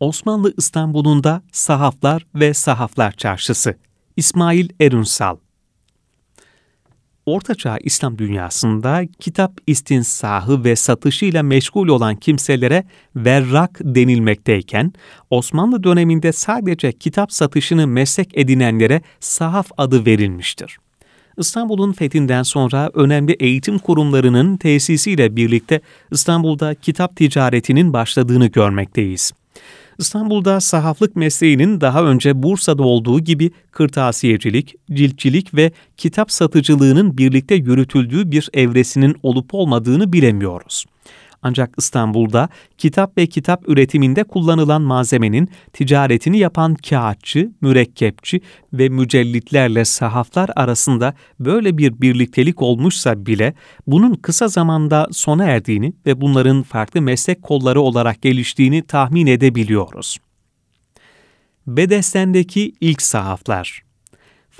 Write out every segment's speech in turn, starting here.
Osmanlı İstanbul'unda Sahaflar ve Sahaflar Çarşısı. İsmail Erunsal Ortaçağ İslam dünyasında kitap istinsahı ve satışıyla meşgul olan kimselere verrak denilmekteyken, Osmanlı döneminde sadece kitap satışını meslek edinenlere sahaf adı verilmiştir. İstanbul'un fethinden sonra önemli eğitim kurumlarının tesisiyle birlikte İstanbul'da kitap ticaretinin başladığını görmekteyiz. İstanbul'da sahaflık mesleğinin daha önce Bursa'da olduğu gibi kırtasiyecilik, ciltçilik ve kitap satıcılığının birlikte yürütüldüğü bir evresinin olup olmadığını bilemiyoruz. Ancak İstanbul'da kitap ve kitap üretiminde kullanılan malzemenin ticaretini yapan kağıtçı, mürekkepçi ve mücellitlerle sahaflar arasında böyle bir birliktelik olmuşsa bile bunun kısa zamanda sona erdiğini ve bunların farklı meslek kolları olarak geliştiğini tahmin edebiliyoruz. Bedesten'deki ilk sahaflar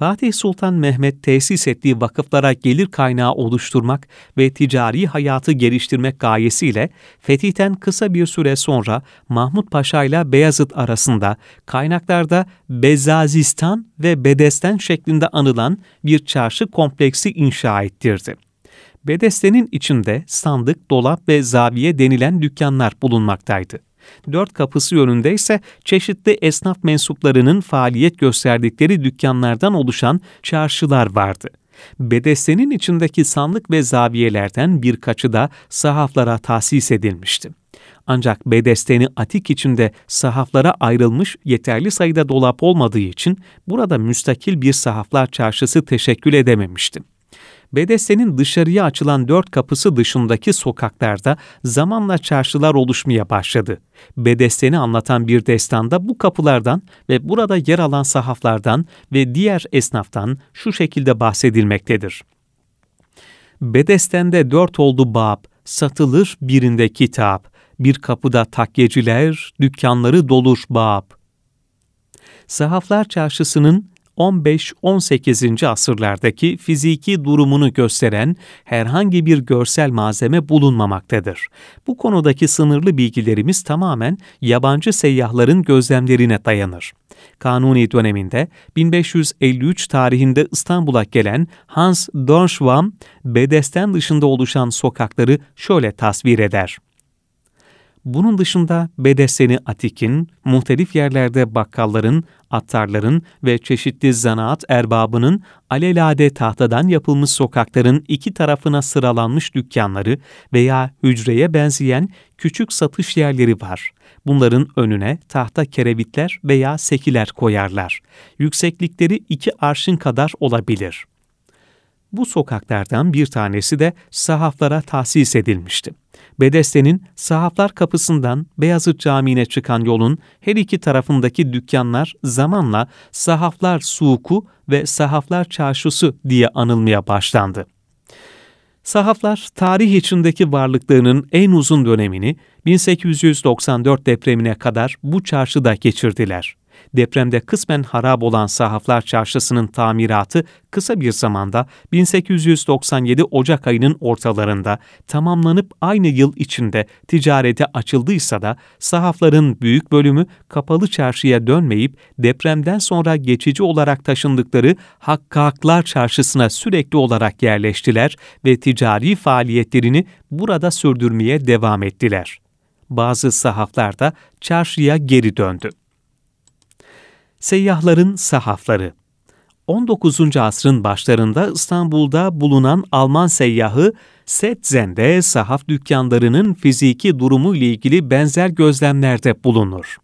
Fatih Sultan Mehmet tesis ettiği vakıflara gelir kaynağı oluşturmak ve ticari hayatı geliştirmek gayesiyle fetihten kısa bir süre sonra Mahmut Paşa ile Beyazıt arasında kaynaklarda Bezazistan ve Bedesten şeklinde anılan bir çarşı kompleksi inşa ettirdi. Bedestenin içinde sandık, dolap ve zaviye denilen dükkanlar bulunmaktaydı. Dört kapısı yönünde ise çeşitli esnaf mensuplarının faaliyet gösterdikleri dükkanlardan oluşan çarşılar vardı. Bedesenin içindeki sandık ve zaviyelerden birkaçı da sahaflara tahsis edilmişti. Ancak Bedesteni Atik içinde sahaflara ayrılmış yeterli sayıda dolap olmadığı için burada müstakil bir sahaflar çarşısı teşekkül edememişti. Bedese'nin dışarıya açılan dört kapısı dışındaki sokaklarda zamanla çarşılar oluşmaya başladı. Bedesten'i anlatan bir destanda bu kapılardan ve burada yer alan sahaflardan ve diğer esnaftan şu şekilde bahsedilmektedir. Bedesten'de dört oldu bab, satılır birinde kitap, bir kapıda takyeciler, dükkanları dolur bab. Sahaflar Çarşısı'nın 15-18. asırlardaki fiziki durumunu gösteren herhangi bir görsel malzeme bulunmamaktadır. Bu konudaki sınırlı bilgilerimiz tamamen yabancı seyyahların gözlemlerine dayanır. Kanuni döneminde 1553 tarihinde İstanbul'a gelen Hans Dornschwam, Bedesten dışında oluşan sokakları şöyle tasvir eder. Bunun dışında Bedesteni Atik'in, muhtelif yerlerde bakkalların, attarların ve çeşitli zanaat erbabının alelade tahtadan yapılmış sokakların iki tarafına sıralanmış dükkanları veya hücreye benzeyen küçük satış yerleri var. Bunların önüne tahta kerevitler veya sekiler koyarlar. Yükseklikleri iki arşın kadar olabilir. Bu sokaklardan bir tanesi de sahaflara tahsis edilmişti. Bedeste'nin sahaflar kapısından Beyazıt Camii'ne çıkan yolun her iki tarafındaki dükkanlar zamanla Sahaflar Suku ve Sahaflar Çarşısı diye anılmaya başlandı. Sahaflar tarih içindeki varlıklarının en uzun dönemini 1894 depremine kadar bu çarşıda geçirdiler depremde kısmen harap olan Sahaflar Çarşısı'nın tamiratı kısa bir zamanda 1897 Ocak ayının ortalarında tamamlanıp aynı yıl içinde ticarete açıldıysa da sahafların büyük bölümü kapalı çarşıya dönmeyip depremden sonra geçici olarak taşındıkları Hakkaklar Çarşısı'na sürekli olarak yerleştiler ve ticari faaliyetlerini burada sürdürmeye devam ettiler. Bazı sahaflar da çarşıya geri döndü. Seyyahların sahafları 19. asrın başlarında İstanbul'da bulunan Alman seyyahı Setzen'de sahaf dükkanlarının fiziki durumu ile ilgili benzer gözlemlerde bulunur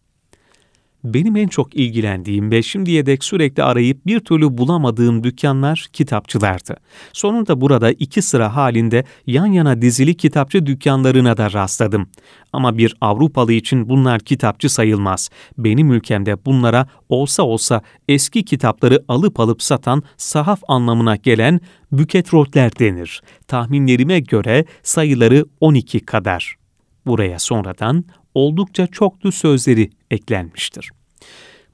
benim en çok ilgilendiğim ve şimdiye dek sürekli arayıp bir türlü bulamadığım dükkanlar kitapçılardı. Sonunda burada iki sıra halinde yan yana dizili kitapçı dükkanlarına da rastladım. Ama bir Avrupalı için bunlar kitapçı sayılmaz. Benim ülkemde bunlara olsa olsa eski kitapları alıp alıp satan sahaf anlamına gelen büketrotler denir. Tahminlerime göre sayıları 12 kadar. Buraya sonradan oldukça çoklu sözleri eklenmiştir.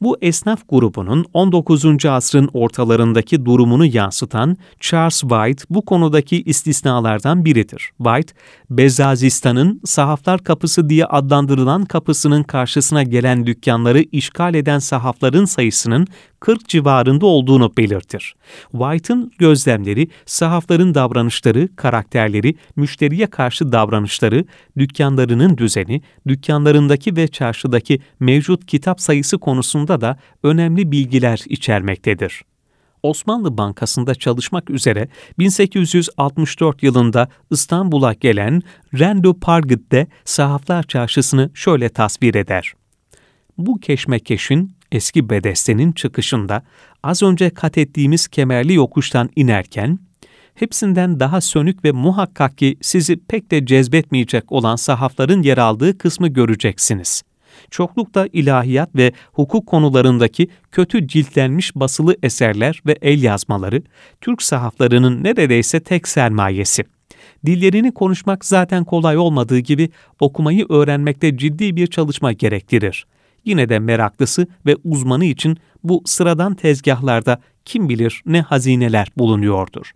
Bu esnaf grubunun 19. asrın ortalarındaki durumunu yansıtan Charles White bu konudaki istisnalardan biridir. White, Bezazistan'ın sahaflar kapısı diye adlandırılan kapısının karşısına gelen dükkanları işgal eden sahafların sayısının 40 civarında olduğunu belirtir. White'ın gözlemleri, sahafların davranışları, karakterleri, müşteriye karşı davranışları, dükkanlarının düzeni, dükkanlarındaki ve çarşıdaki mevcut kitap sayısı konusunda da önemli bilgiler içermektedir. Osmanlı Bankası'nda çalışmak üzere 1864 yılında İstanbul'a gelen Rendo Pargit de Sahaflar Çarşısı'nı şöyle tasvir eder. Bu keşmekeşin eski bedestenin çıkışında az önce kat ettiğimiz kemerli yokuştan inerken, hepsinden daha sönük ve muhakkak ki sizi pek de cezbetmeyecek olan sahafların yer aldığı kısmı göreceksiniz. Çoklukta ilahiyat ve hukuk konularındaki kötü ciltlenmiş basılı eserler ve el yazmaları, Türk sahaflarının neredeyse tek sermayesi. Dillerini konuşmak zaten kolay olmadığı gibi okumayı öğrenmekte ciddi bir çalışma gerektirir yine de meraklısı ve uzmanı için bu sıradan tezgahlarda kim bilir ne hazineler bulunuyordur.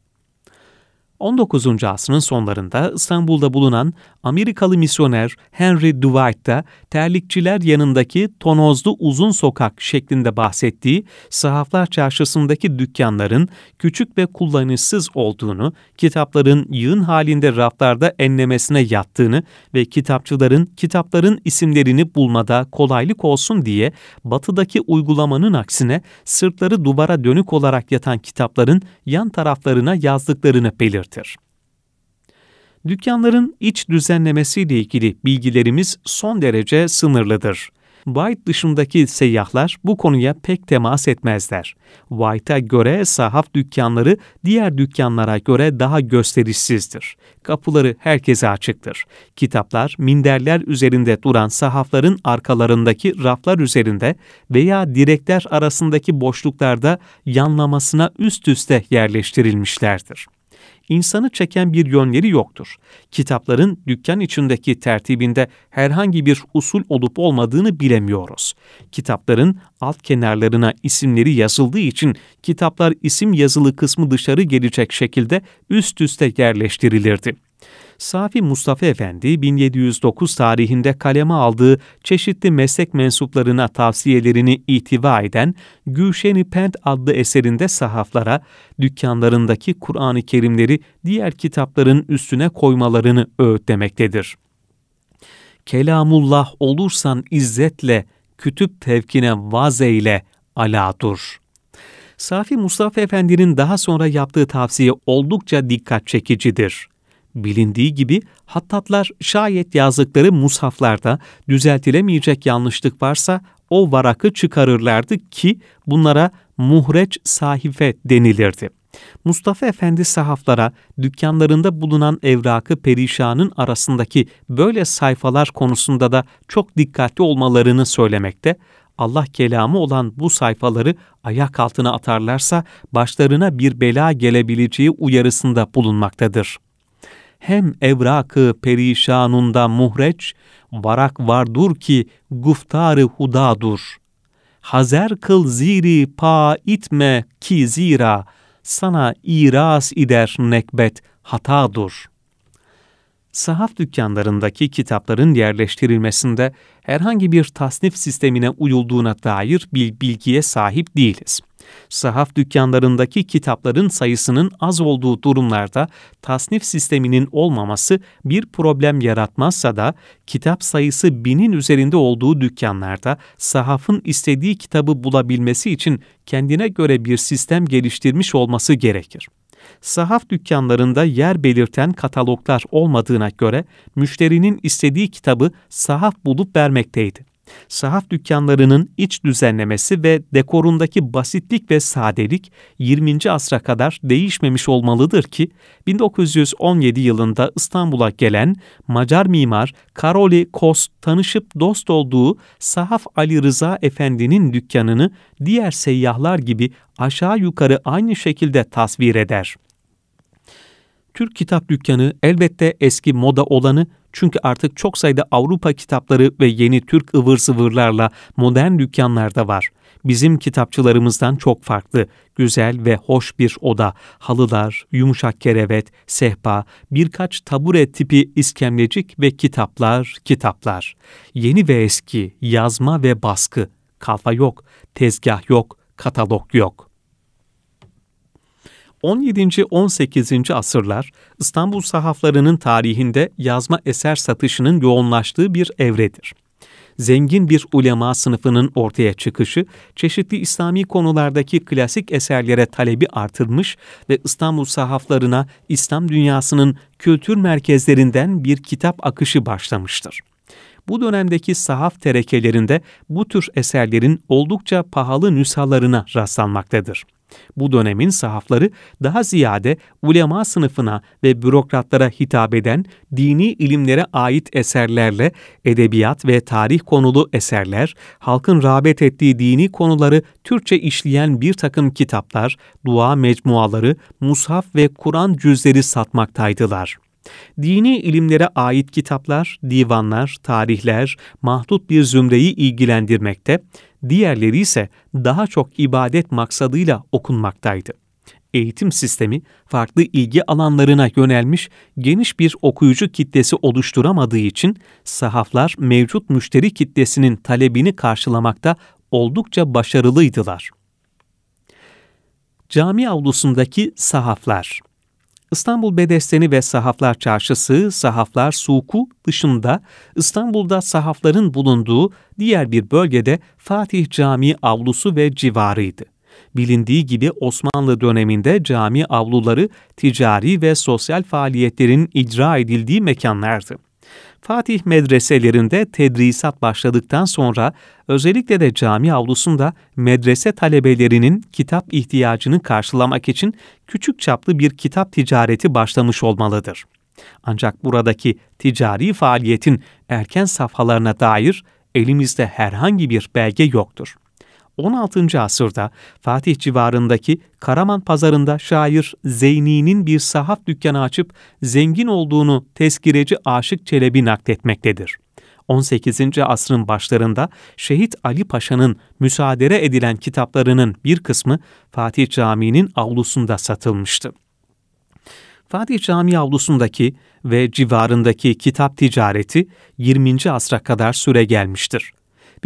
19. asrın sonlarında İstanbul'da bulunan Amerikalı misyoner Henry Dwight da terlikçiler yanındaki tonozlu uzun sokak şeklinde bahsettiği sahaflar çarşısındaki dükkanların küçük ve kullanışsız olduğunu, kitapların yığın halinde raflarda enlemesine yattığını ve kitapçıların kitapların isimlerini bulmada kolaylık olsun diye batıdaki uygulamanın aksine sırtları duvara dönük olarak yatan kitapların yan taraflarına yazdıklarını belirtir. Dükkanların iç düzenlemesiyle ilgili bilgilerimiz son derece sınırlıdır. White dışındaki seyyahlar bu konuya pek temas etmezler. White'a göre sahaf dükkanları diğer dükkanlara göre daha gösterişsizdir. Kapıları herkese açıktır. Kitaplar minderler üzerinde duran sahafların arkalarındaki raflar üzerinde veya direkler arasındaki boşluklarda yanlamasına üst üste yerleştirilmişlerdir insanı çeken bir yönleri yoktur. Kitapların dükkan içindeki tertibinde herhangi bir usul olup olmadığını bilemiyoruz. Kitapların alt kenarlarına isimleri yazıldığı için kitaplar isim yazılı kısmı dışarı gelecek şekilde üst üste yerleştirilirdi. Safi Mustafa Efendi 1709 tarihinde kaleme aldığı çeşitli meslek mensuplarına tavsiyelerini itiva eden Gülşen-i adlı eserinde sahaflara dükkanlarındaki Kur'an-ı Kerimleri diğer kitapların üstüne koymalarını öğütlemektedir. Kelamullah olursan izzetle, kütüp tevkine vaz eyle, ala dur. Safi Mustafa Efendi'nin daha sonra yaptığı tavsiye oldukça dikkat çekicidir. Bilindiği gibi hattatlar şayet yazdıkları mushaflarda düzeltilemeyecek yanlışlık varsa o varakı çıkarırlardı ki bunlara muhreç sahife denilirdi. Mustafa Efendi sahaflara dükkanlarında bulunan evrakı perişanın arasındaki böyle sayfalar konusunda da çok dikkatli olmalarını söylemekte, Allah kelamı olan bu sayfaları ayak altına atarlarsa başlarına bir bela gelebileceği uyarısında bulunmaktadır hem evrakı perişanunda muhreç, varak vardur ki guftarı hudadur. Hazer kıl ziri pa itme ki zira, sana iras ider nekbet hatadur. Sahaf dükkanlarındaki kitapların yerleştirilmesinde herhangi bir tasnif sistemine uyulduğuna dair bir bilgiye sahip değiliz sahaf dükkanlarındaki kitapların sayısının az olduğu durumlarda tasnif sisteminin olmaması bir problem yaratmazsa da kitap sayısı binin üzerinde olduğu dükkanlarda sahafın istediği kitabı bulabilmesi için kendine göre bir sistem geliştirmiş olması gerekir. Sahaf dükkanlarında yer belirten kataloglar olmadığına göre müşterinin istediği kitabı sahaf bulup vermekteydi sahaf dükkanlarının iç düzenlemesi ve dekorundaki basitlik ve sadelik 20. asra kadar değişmemiş olmalıdır ki 1917 yılında İstanbul'a gelen Macar mimar Karoli Kos tanışıp dost olduğu Sahaf Ali Rıza Efendi'nin dükkanını diğer seyyahlar gibi aşağı yukarı aynı şekilde tasvir eder. Türk kitap dükkanı elbette eski moda olanı çünkü artık çok sayıda Avrupa kitapları ve yeni Türk ıvır zıvırlarla modern dükkanlarda var. bizim kitapçılarımızdan çok farklı, güzel ve hoş bir oda, halılar, yumuşak kerevet, sehpa, birkaç tabure tipi iskemlecik ve kitaplar, kitaplar. Yeni ve eski, yazma ve baskı, kalfa yok, tezgah yok, katalog yok. 17. 18. asırlar İstanbul sahaflarının tarihinde yazma eser satışının yoğunlaştığı bir evredir zengin bir ulema sınıfının ortaya çıkışı, çeşitli İslami konulardaki klasik eserlere talebi artırmış ve İstanbul sahaflarına İslam dünyasının kültür merkezlerinden bir kitap akışı başlamıştır. Bu dönemdeki sahaf terekelerinde bu tür eserlerin oldukça pahalı nüshalarına rastlanmaktadır. Bu dönemin sahafları daha ziyade ulema sınıfına ve bürokratlara hitap eden dini ilimlere ait eserlerle edebiyat ve tarih konulu eserler, halkın rağbet ettiği dini konuları Türkçe işleyen bir takım kitaplar, dua mecmuaları, mushaf ve Kur'an cüzleri satmaktaydılar. Dini ilimlere ait kitaplar, divanlar, tarihler mahdut bir zümreyi ilgilendirmekte, diğerleri ise daha çok ibadet maksadıyla okunmaktaydı. Eğitim sistemi farklı ilgi alanlarına yönelmiş geniş bir okuyucu kitlesi oluşturamadığı için sahaflar mevcut müşteri kitlesinin talebini karşılamakta oldukça başarılıydılar. Cami avlusundaki sahaflar İstanbul Bedesteni ve Sahaflar Çarşısı, Sahaflar Suku dışında İstanbul'da sahafların bulunduğu diğer bir bölgede Fatih Camii avlusu ve civarıydı. Bilindiği gibi Osmanlı döneminde cami avluları ticari ve sosyal faaliyetlerin icra edildiği mekanlardı. Fatih medreselerinde tedrisat başladıktan sonra özellikle de cami avlusunda medrese talebelerinin kitap ihtiyacını karşılamak için küçük çaplı bir kitap ticareti başlamış olmalıdır. Ancak buradaki ticari faaliyetin erken safhalarına dair elimizde herhangi bir belge yoktur. 16. asırda Fatih civarındaki Karaman pazarında şair Zeyni'nin bir sahaf dükkanı açıp zengin olduğunu tezkireci Aşık Çelebi nakletmektedir. 18. asrın başlarında Şehit Ali Paşa'nın müsaade edilen kitaplarının bir kısmı Fatih Camii'nin avlusunda satılmıştı. Fatih Camii avlusundaki ve civarındaki kitap ticareti 20. asra kadar süre gelmiştir.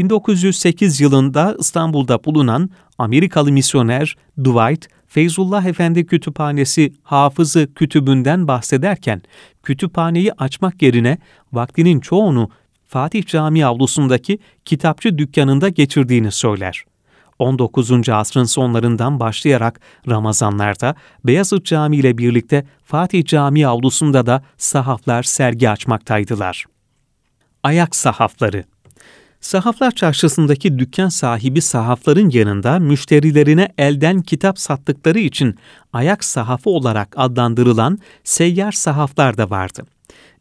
1908 yılında İstanbul'da bulunan Amerikalı misyoner Dwight Feyzullah Efendi Kütüphanesi Hafızı Kütübünden bahsederken kütüphaneyi açmak yerine vaktinin çoğunu Fatih Camii avlusundaki kitapçı dükkanında geçirdiğini söyler. 19. asrın sonlarından başlayarak Ramazanlarda Beyazıt Camii ile birlikte Fatih Camii avlusunda da sahaflar sergi açmaktaydılar. Ayak sahafları Sahaflar çarşısındaki dükkan sahibi sahafların yanında müşterilerine elden kitap sattıkları için ayak sahafı olarak adlandırılan seyyar sahaflar da vardı.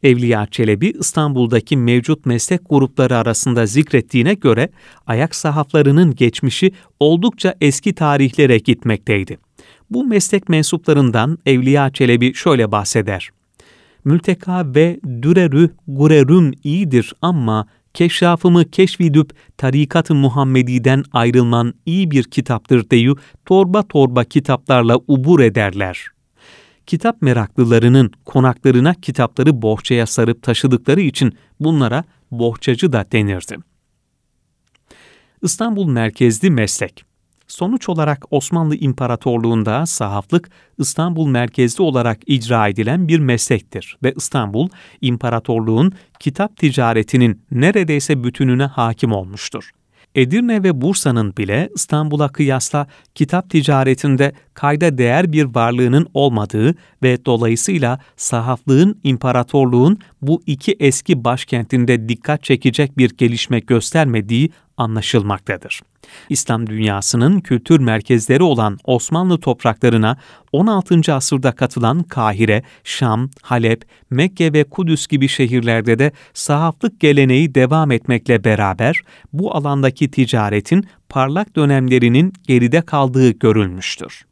Evliya Çelebi İstanbul'daki mevcut meslek grupları arasında zikrettiğine göre ayak sahaflarının geçmişi oldukça eski tarihlere gitmekteydi. Bu meslek mensuplarından Evliya Çelebi şöyle bahseder. Mülteka ve dürerü gurerüm iyidir ama keşrafımı keşfedip tarikat-ı Muhammedi'den ayrılman iyi bir kitaptır deyu torba torba kitaplarla ubur ederler. Kitap meraklılarının konaklarına kitapları bohçaya sarıp taşıdıkları için bunlara bohçacı da denirdi. İstanbul merkezli meslek Sonuç olarak Osmanlı İmparatorluğu'nda sahaflık İstanbul merkezli olarak icra edilen bir meslektir ve İstanbul İmparatorluğun kitap ticaretinin neredeyse bütününe hakim olmuştur. Edirne ve Bursa'nın bile İstanbul'a kıyasla kitap ticaretinde kayda değer bir varlığının olmadığı ve dolayısıyla sahaflığın imparatorluğun bu iki eski başkentinde dikkat çekecek bir gelişme göstermediği anlaşılmaktadır. İslam dünyasının kültür merkezleri olan Osmanlı topraklarına 16. asırda katılan Kahire, Şam, Halep, Mekke ve Kudüs gibi şehirlerde de sahaflık geleneği devam etmekle beraber bu alandaki ticaretin parlak dönemlerinin geride kaldığı görülmüştür.